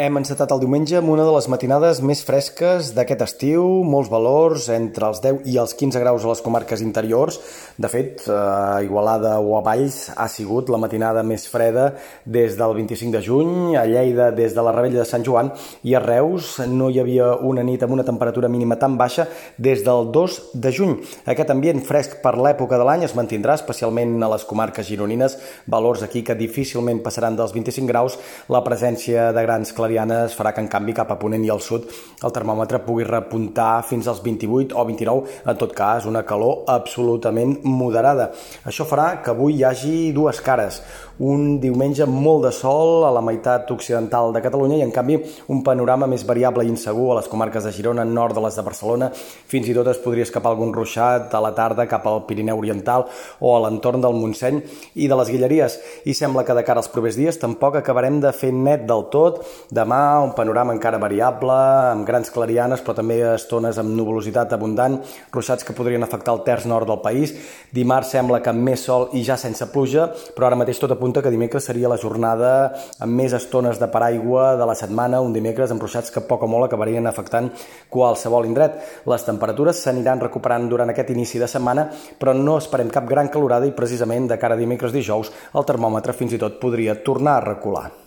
Hem encetat el diumenge amb una de les matinades més fresques d'aquest estiu, molts valors entre els 10 i els 15 graus a les comarques interiors. De fet, a Igualada o a Valls ha sigut la matinada més freda des del 25 de juny, a Lleida des de la Rebella de Sant Joan i a Reus no hi havia una nit amb una temperatura mínima tan baixa des del 2 de juny. Aquest ambient fresc per l'època de l'any es mantindrà especialment a les comarques gironines, valors aquí que difícilment passaran dels 25 graus, la presència de grans claritats clarianes farà que en canvi cap a Ponent i al sud el termòmetre pugui repuntar fins als 28 o 29, en tot cas una calor absolutament moderada. Això farà que avui hi hagi dues cares, un diumenge molt de sol a la meitat occidental de Catalunya i en canvi un panorama més variable i insegur a les comarques de Girona, nord de les de Barcelona, fins i tot es podria escapar algun ruixat a la tarda cap al Pirineu Oriental o a l'entorn del Montseny i de les Guilleries. I sembla que de cara als propers dies tampoc acabarem de fer net del tot, Demà un panorama encara variable, amb grans clarianes, però també estones amb nuvolositat abundant, ruixats que podrien afectar el terç nord del país. Dimarts sembla que amb més sol i ja sense pluja, però ara mateix tot apunta que dimecres seria la jornada amb més estones de paraigua de la setmana, un dimecres amb ruixats que poc o molt acabarien afectant qualsevol indret. Les temperatures s'aniran recuperant durant aquest inici de setmana, però no esperem cap gran calorada i precisament de cara a dimecres dijous el termòmetre fins i tot podria tornar a recular.